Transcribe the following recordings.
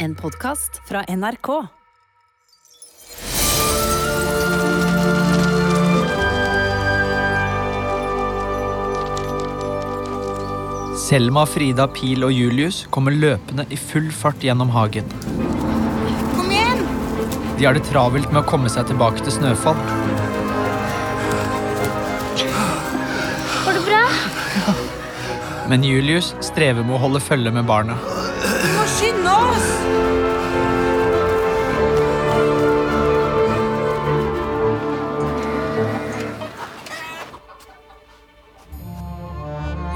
En podkast fra NRK. Selma, Frida, Pil og Julius kommer løpende i full fart gjennom hagen. Kom igjen! De har det travelt med å komme seg tilbake til Snøfall. Går det bra? Men Julius strever med å holde følge med barna. Oss!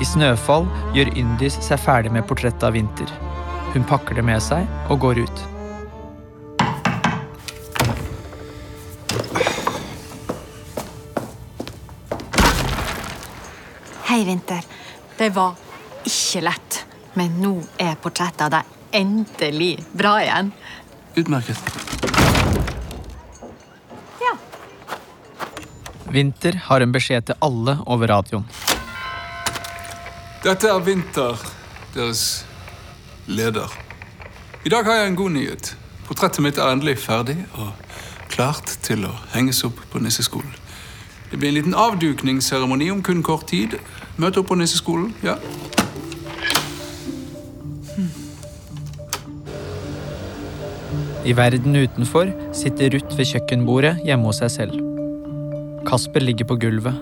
I Snøfall gjør Yndis seg ferdig med portrettet av Vinter. Hun pakker det med seg og går ut. Hei, Vinter. Det var ikke lett, men nå er portrettet av deg endelig bra igjen. Utmerket. Ja. Vinter har en beskjed til alle over radioen. Dette er Vinter, deres leder. I dag har jeg en god nyhet. Portrettet mitt er endelig ferdig og klart til å henges opp på nisseskolen. Det blir en liten avdukningsseremoni om kun kort tid. Møte opp på nisseskolen, ja. I verden utenfor sitter Ruth ved kjøkkenbordet hjemme hos seg selv. Kasper ligger på gulvet.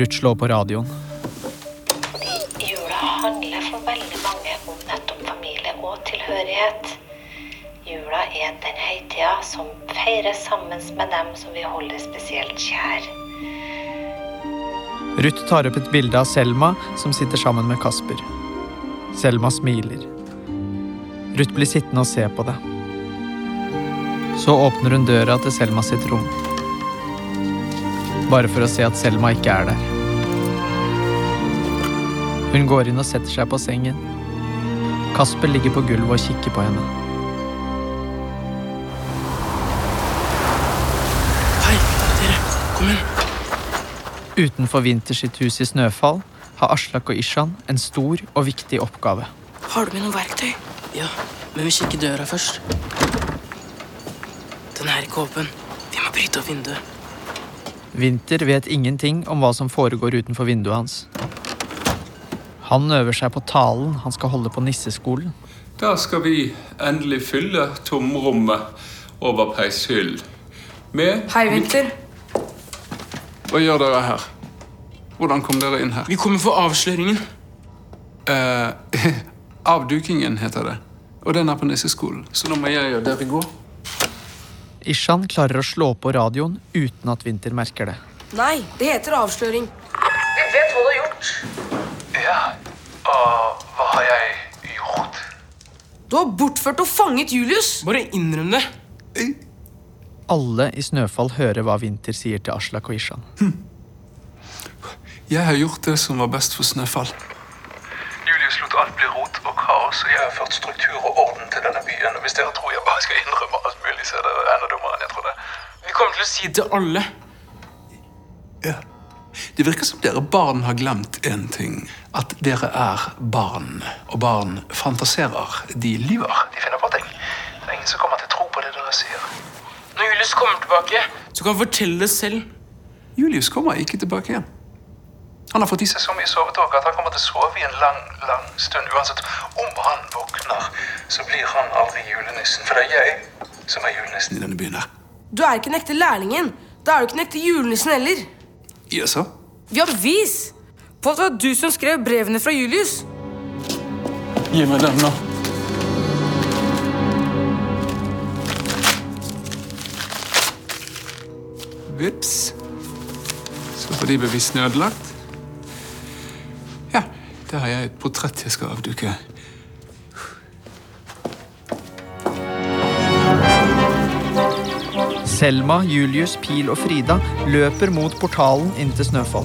Ruth slår på radioen. Jula handler for veldig mange om nettopp familie og tilhørighet. Jula er den høytida som feires sammen med dem som vi holder spesielt kjær. Ruth tar opp et bilde av Selma som sitter sammen med Kasper. Selma smiler. Ruth blir sittende og se på det. Så åpner hun døra til Selma sitt rom. Bare for å se at Selma ikke er der. Hun går inn og setter seg på sengen. Kasper ligger på gulvet og kikker på henne. Hei, dere. Kom inn. Utenfor Vinter sitt hus i Snøfall har Aslak og Ishan en stor og viktig oppgave. Har du med noe verktøy? Ja, men vi kikker døra først. Den er ikke åpen. Vi må bryte opp vinduet. Vinter vet ingenting om hva som foregår utenfor vinduet hans. Han øver seg på talen han skal holde på nisseskolen. Da skal vi endelig fylle tomrommet over peishyll med Hei, Vinter. Hva gjør dere her? Hvordan kom dere inn her? Vi kommer for avsløringen. Eh, avdukingen heter det. Og den er på nisseskolen, så nå må jeg og dere gå. Ishan klarer å slå på radioen uten at Vinter merker det. Nei, det heter avsløring. Vi vet hva du har gjort. Ja, og hva har jeg gjort? Du har bortført og fanget Julius. Bare innrøm det. Alle i Snøfall hører hva Vinter sier til Aslak og Ishan. Jeg har gjort det som var best for Snøfall. Julius lot alt bli rot og kaos, og jeg har ført struktur og orden til denne byen. Hvis dere tror jeg bare skal innrømme alt mulig, så er det enda dummere enn jeg trodde. Vi kommer til å si det til alle. Ja. Det virker som dere barn har glemt en ting. At dere er barn. Og barn fantaserer. De lyver. De finner på ting. Det er ingen som kommer til å tro på det dere sier. Når Julius kommer tilbake, så kan han fortelle det selv. Julius kommer ikke tilbake igjen. Han har fått i seg så mye sovetåke at han kommer til å sove i en lang, lang stund. Uansett om han våkner, så blir han aldri julenissen. For det er jeg som er julenissen i denne byen her. Du er ikke den ekte lærlingen. Da er du ikke den ekte julenissen heller. Jaså? Vi har bevis på at det var du som skrev brevene fra Julius. Gi meg den, nå. Vips. Så var de bevisene ødelagt. Ja, der har jeg et portrett jeg skal avduke. Selma, Julius, Pil og Frida løper mot portalen inn til Snøfall.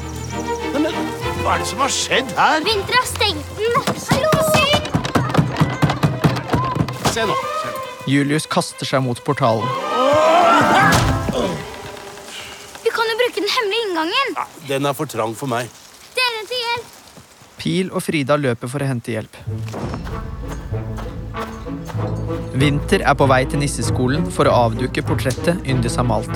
Hva er det som har skjedd her? Vinter har stengt den. Hallo! Se nå. Julius kaster seg mot portalen. Vi kan jo bruke den hemmelige inngangen. Den er for trang for meg. Dere til hjelp. Pil og Frida løper for å hente hjelp. Vinter er på vei til nisseskolen for å avduke portrettet Yndis har malt.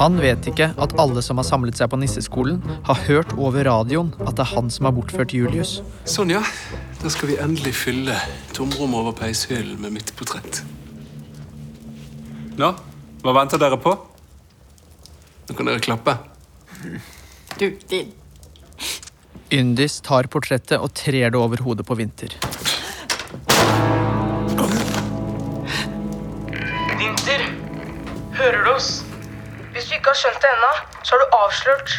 Han vet ikke at alle som har samlet seg på nisseskolen, har hørt over radioen at det er han som har bortført Julius. Sånn, ja. Da skal vi endelig fylle tomrommet over peishyllen med mitt portrett. Nå, hva venter dere på? Nå kan dere klappe. Du, din Yndis tar portrettet og trer det over hodet på. Vinter, skjønt det ennå, så er du avslørt.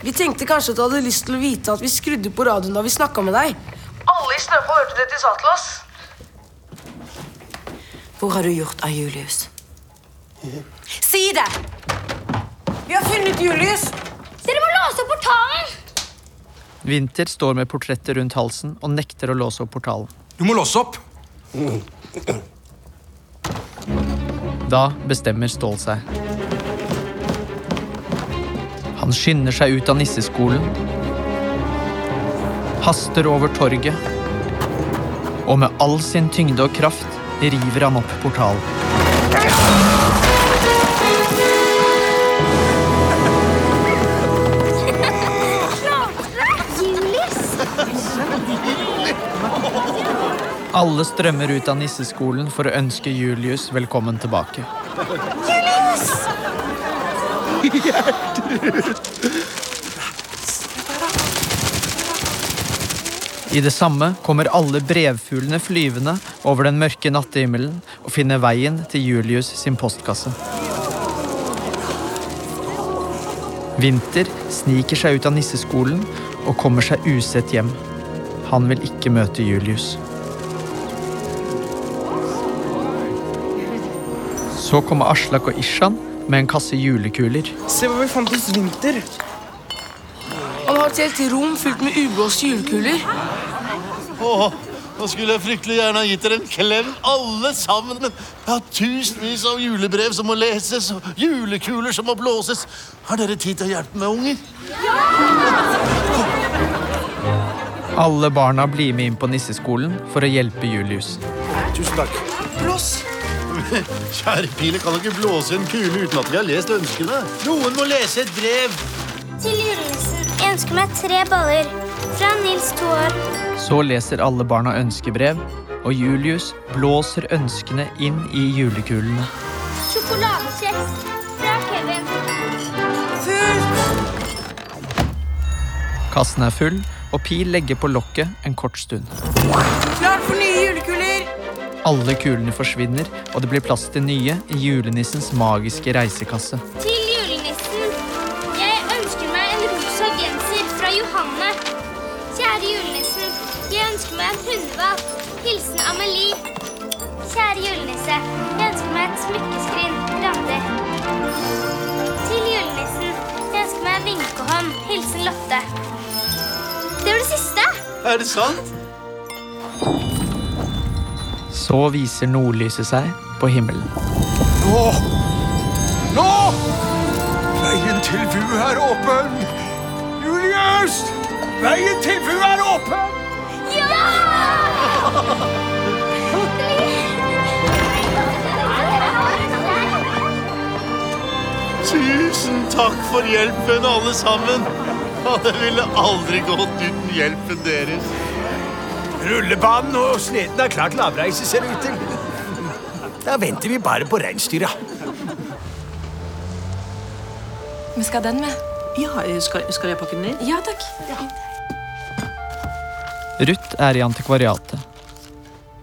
Vi tenkte kanskje at du hadde lyst til å vite at vi skrudde på radioen da vi snakka med deg. Alle i Snøfall hørte det de sa til oss. Hvor har du gjort av Julius? Si det! Vi har funnet Julius. Dere må låse opp portalen! Vinter står med portrettet rundt halsen og nekter å låse opp portalen. Du må låse opp! Da bestemmer Stål seg. Han skynder seg ut av nisseskolen, haster over torget, og med all sin tyngde og kraft river han opp portalen. Julius! Alle strømmer ut av nisseskolen for å ønske Julius velkommen tilbake. I det samme kommer alle brevfuglene flyvende over den mørke nattehimmelen og finner veien til Julius sin postkasse. Vinter sniker seg ut av nisseskolen og kommer seg usett hjem. Han vil ikke møte Julius. Så kommer Aslak og Ishan med en kasse julekuler. Se hva vi fant hos Vinter. Han har et helt rom fylt med ublåste julekuler. Åh, nå skulle jeg fryktelig gjerne ha gitt dere en klem, alle sammen. Men jeg har tusenvis av julebrev som må leses, og julekuler som må blåses. Har dere tid til å hjelpe meg, unger? Ja! Alle barna blir med inn på nisseskolen for å hjelpe Julius. Tusen takk. Blås. Kjære pile, kan dere blåse en kule uten at vi har lest ønskene? Noen må lese et brev. Til julenissen. Jeg ønsker meg tre baller. Fra Nils to år. Så leser alle barna ønskebrev, og Julius blåser ønskene inn i julekulene. Sjokoladekjeks. Fra Kevin. Kassen er full, og Pil legger på lokket en kort stund. Alle kulene forsvinner, og det blir plass til nye i julenissens magiske reisekasse. Til julenissen. Jeg ønsker meg en rosa genser fra Johanne. Kjære julenissen. Jeg ønsker meg en hundevalp. Hilsen Amelie. Kjære julenisse. Jeg ønsker meg et smykkeskrin. Randi. Til julenissen. Jeg ønsker meg en vinkehånd. Hilsen Lotte. Det var det siste. Er det sant? Så viser nordlyset seg på himmelen. Nå! Nå! Veien til Vu er åpen! Julius! Veien til Vu er åpen! Ja! Tusen takk for hjelpen, alle sammen. Og det ville aldri gått uten hjelpen deres. Rullebanen og sleden er klar til avreise, ser det ut til. Da venter vi bare på reinsdyra. Men skal den med? Ja, skal, skal jeg pakke den inn? Ja takk. Ruth er i antikvariatet.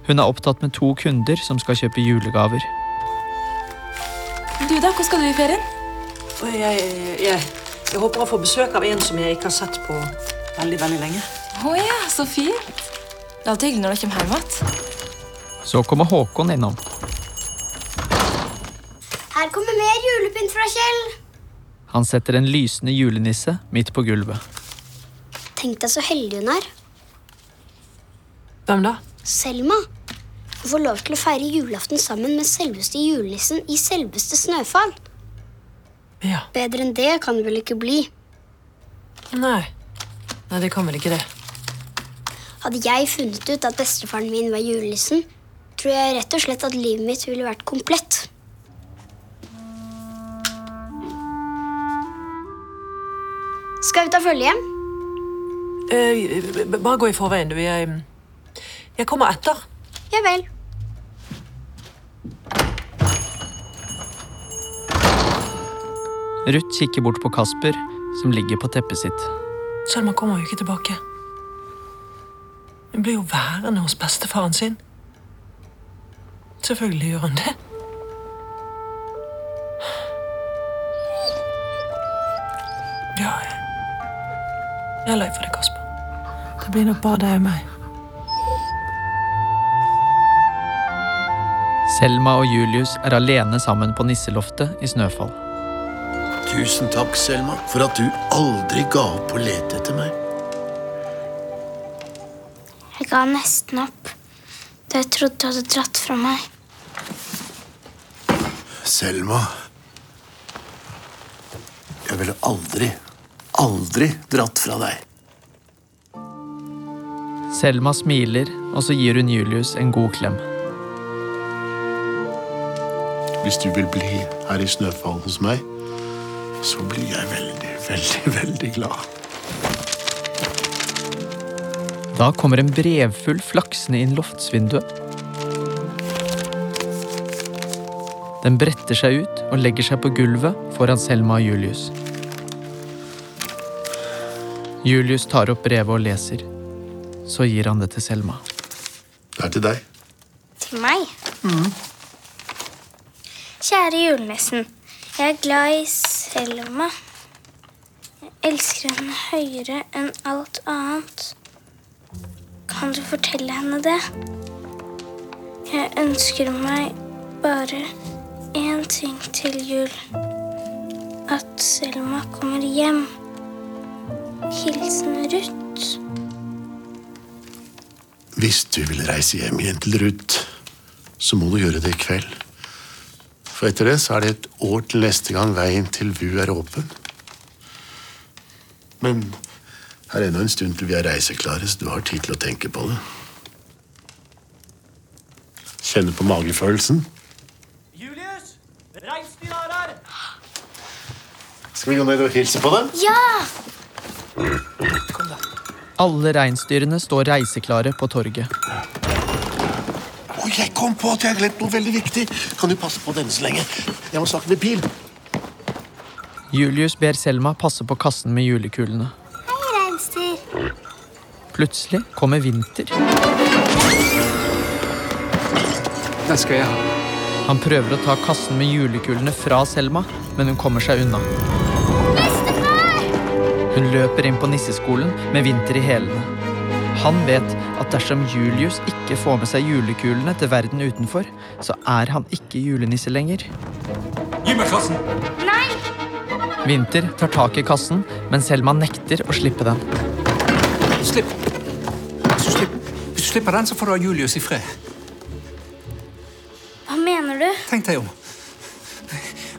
Hun er opptatt med to kunder som skal kjøpe julegaver. Du da, hvor skal du i ferien? Jeg, jeg, jeg, jeg håper å få besøk av en som jeg ikke har sett på veldig, veldig lenge. Å ja, så fint. Det er alltid hyggelig når dere kommer hjem igjen. Så kommer Håkon innom. Her kommer mer julepynt fra Kjell. Han setter en lysende julenisse midt på gulvet. Tenk deg så heldig hun er. Hvem da? Selma. Hun får lov til å feire julaften sammen med selveste julenissen i selveste Snøfall. Ja. Bedre enn det kan det vel ikke bli. Nei. Nei, det kan vel ikke det. Hadde jeg funnet ut at bestefaren min var julenissen, tror jeg rett og slett at livet mitt ville vært komplett. Skal vi ta følge hjem? Eh, bare gå i forveien, du. Jeg, jeg kommer etter. Ja vel. Ruth kikker bort på Kasper, som ligger på teppet sitt. Selma kommer jo ikke tilbake. Hun blir jo værende hos bestefaren sin. Selvfølgelig gjør hun det. Ja, jeg jeg er lei for det, Kasper. Det blir nok bare deg og meg. Selma og Julius er alene sammen på nisseloftet i Snøfall. Tusen takk, Selma, for at du aldri ga opp å lete etter meg. Jeg ga nesten opp da jeg trodde du hadde dratt fra meg. Selma Jeg ville aldri, aldri dratt fra deg. Selma smiler, og så gir hun Julius en god klem. Hvis du vil bli her i Snøfall hos meg, så blir jeg veldig, veldig, veldig glad. Da kommer en brevfull flaksende inn loftsvinduet. Den bretter seg ut og legger seg på gulvet foran Selma og Julius. Julius tar opp brevet og leser. Så gir han det til Selma. Det er til deg. Til meg? Kjære julenissen. Jeg er glad i Selma. Jeg elsker henne høyere enn alt annet. Kan du fortelle henne det? Jeg ønsker meg bare én ting til jul. At Selma kommer hjem. Hilsen Ruth. Hvis du vil reise hjem igjen til Ruth, så må du gjøre det i kveld. For etter det så er det et år til neste gang veien til VU er åpen. Men her er ennå en stund til vi er reiseklare, så du har tid til å tenke på det. Kjenne på magefølelsen. Julius! Reinsdyr er her! Skal vi gå ned og hilse på dem? Ja! Alle reinsdyrene står reiseklare på torget. Å, jeg kom på at jeg har glemt noe veldig viktig. Kan du passe på denne så lenge? Jeg må snakke med Pil. Julius ber Selma passe på kassen med julekulene. Plutselig kommer Vinter. Den skal jeg ha. Han prøver å ta kassen med julekulene fra Selma, men hun kommer seg unna. Hun løper inn på nisseskolen med Vinter i hælene. Han vet at dersom Julius ikke får med seg julekulene til verden utenfor, så er han ikke julenisse lenger. Gi meg kassen! Nei! Vinter tar tak i kassen, men Selma nekter å slippe den. Slipp. Slipper, den, så får du ha Julius i fred. Hva mener du? Tenk deg om.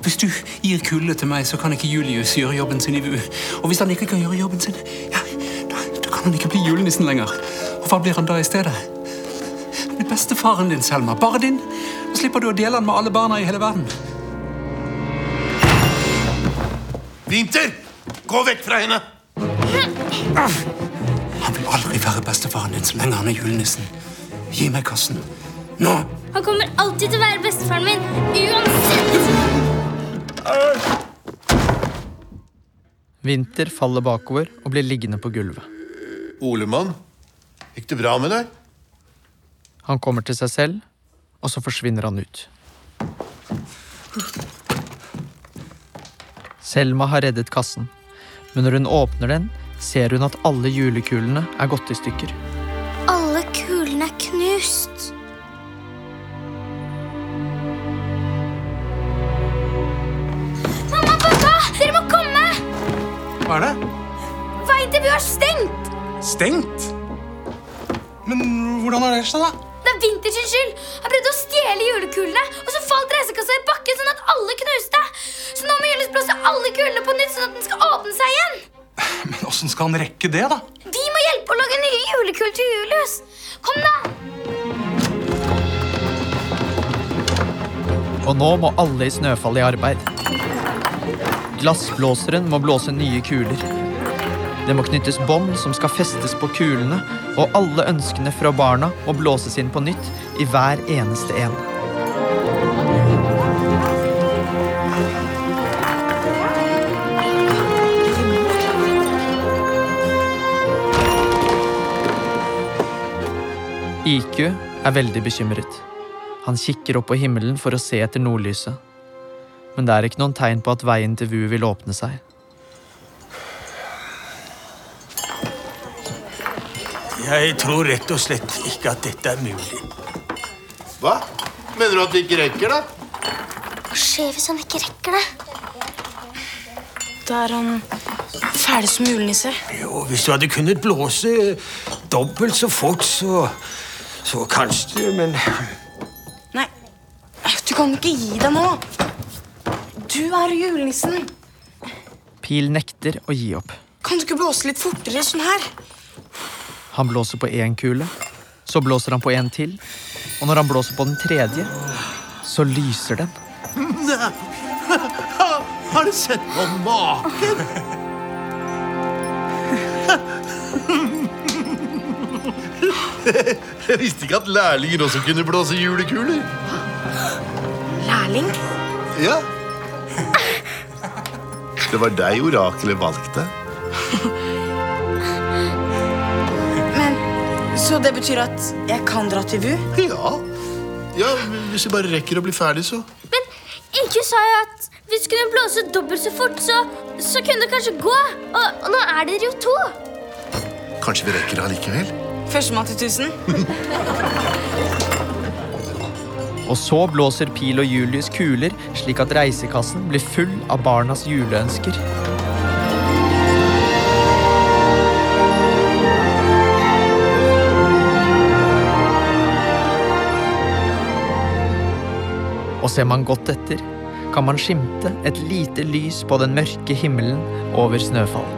Hvis du gir kulde til meg, så kan ikke Julius gjøre jobben sin i VU. Og hvis han ikke kan gjøre jobben sin, ja, da, da kan han ikke bli julenissen lenger. Og hva blir han da i stedet? Den beste bestefaren din, Selma. Bare din. Da slipper du å dele den med alle barna i hele verden. Vinter! Gå vekk fra henne! Han være bestefaren din så lenge han er julenissen. Gi meg kassen. Nå! Han kommer alltid til å være bestefaren min, uansett! Vinter faller bakover og blir liggende på gulvet. Olemann, gikk det bra med deg? Han kommer til seg selv, og så forsvinner han ut. Selma har reddet kassen, men når hun åpner den, ser hun at alle julekulene er gått i stykker. Alle kulene er knust. Mamma, pappa! Dere må komme! Hva er det? Veien til Bu er stengt! Stengt? Men hvordan har det skjedd, da? Det er Vinter sin skyld. Han prøvde å stjele julekulene, og så falt reisekassa i bakken sånn at alle knuste. Så nå må Julius blåse alle kulene på nytt, sånn at den skal åpne seg igjen. Men Åssen skal han rekke det, da? Vi må hjelpe å lage nye julekull til Julius. Kom, da! Og nå må alle i Snøfall i arbeid. Glassblåseren må blåse nye kuler. Det må knyttes bånd som skal festes på kulene, og alle ønskene fra barna må blåses inn på nytt i hver eneste en. IQ er veldig bekymret. Han kikker opp på himmelen for å se etter nordlyset. Men det er ikke noen tegn på at veien til VU vil åpne seg. Jeg tror rett og slett ikke at dette er mulig. Hva? Mener du at vi ikke rekker det? Hva skjer hvis han ikke rekker det? Da er han ferdig som julenisse. Jo, hvis du hadde kunnet blåse dobbelt så fort, så, så kanskje, men Nei, du kan ikke gi deg nå. Du er julenissen. Pil nekter å gi opp. Kan du ikke blåse litt fortere sånn her? Han blåser på én kule, så blåser han på en til, og når han blåser på den tredje, så lyser den. Nei. Har du sett på maken? Jeg visste ikke at lærlinger også kunne blåse julekuler. Lærling? Ja. Det var deg oraklet valgte. Men Så det betyr at jeg kan dra til VU? Ja. ja. Hvis vi bare rekker å bli ferdig, så. Men ikke sa jeg at hvis vi kunne blåse dobbelt så fort, så, så kunne det kanskje gå. Og, og nå er dere jo to. Kanskje vi rekker det allikevel? Førstemann til 1000. Og så blåser Pil og Julius kuler slik at reisekassen blir full av barnas juleønsker. Og ser man godt etter, kan man skimte et lite lys på den mørke himmelen over Snøfall.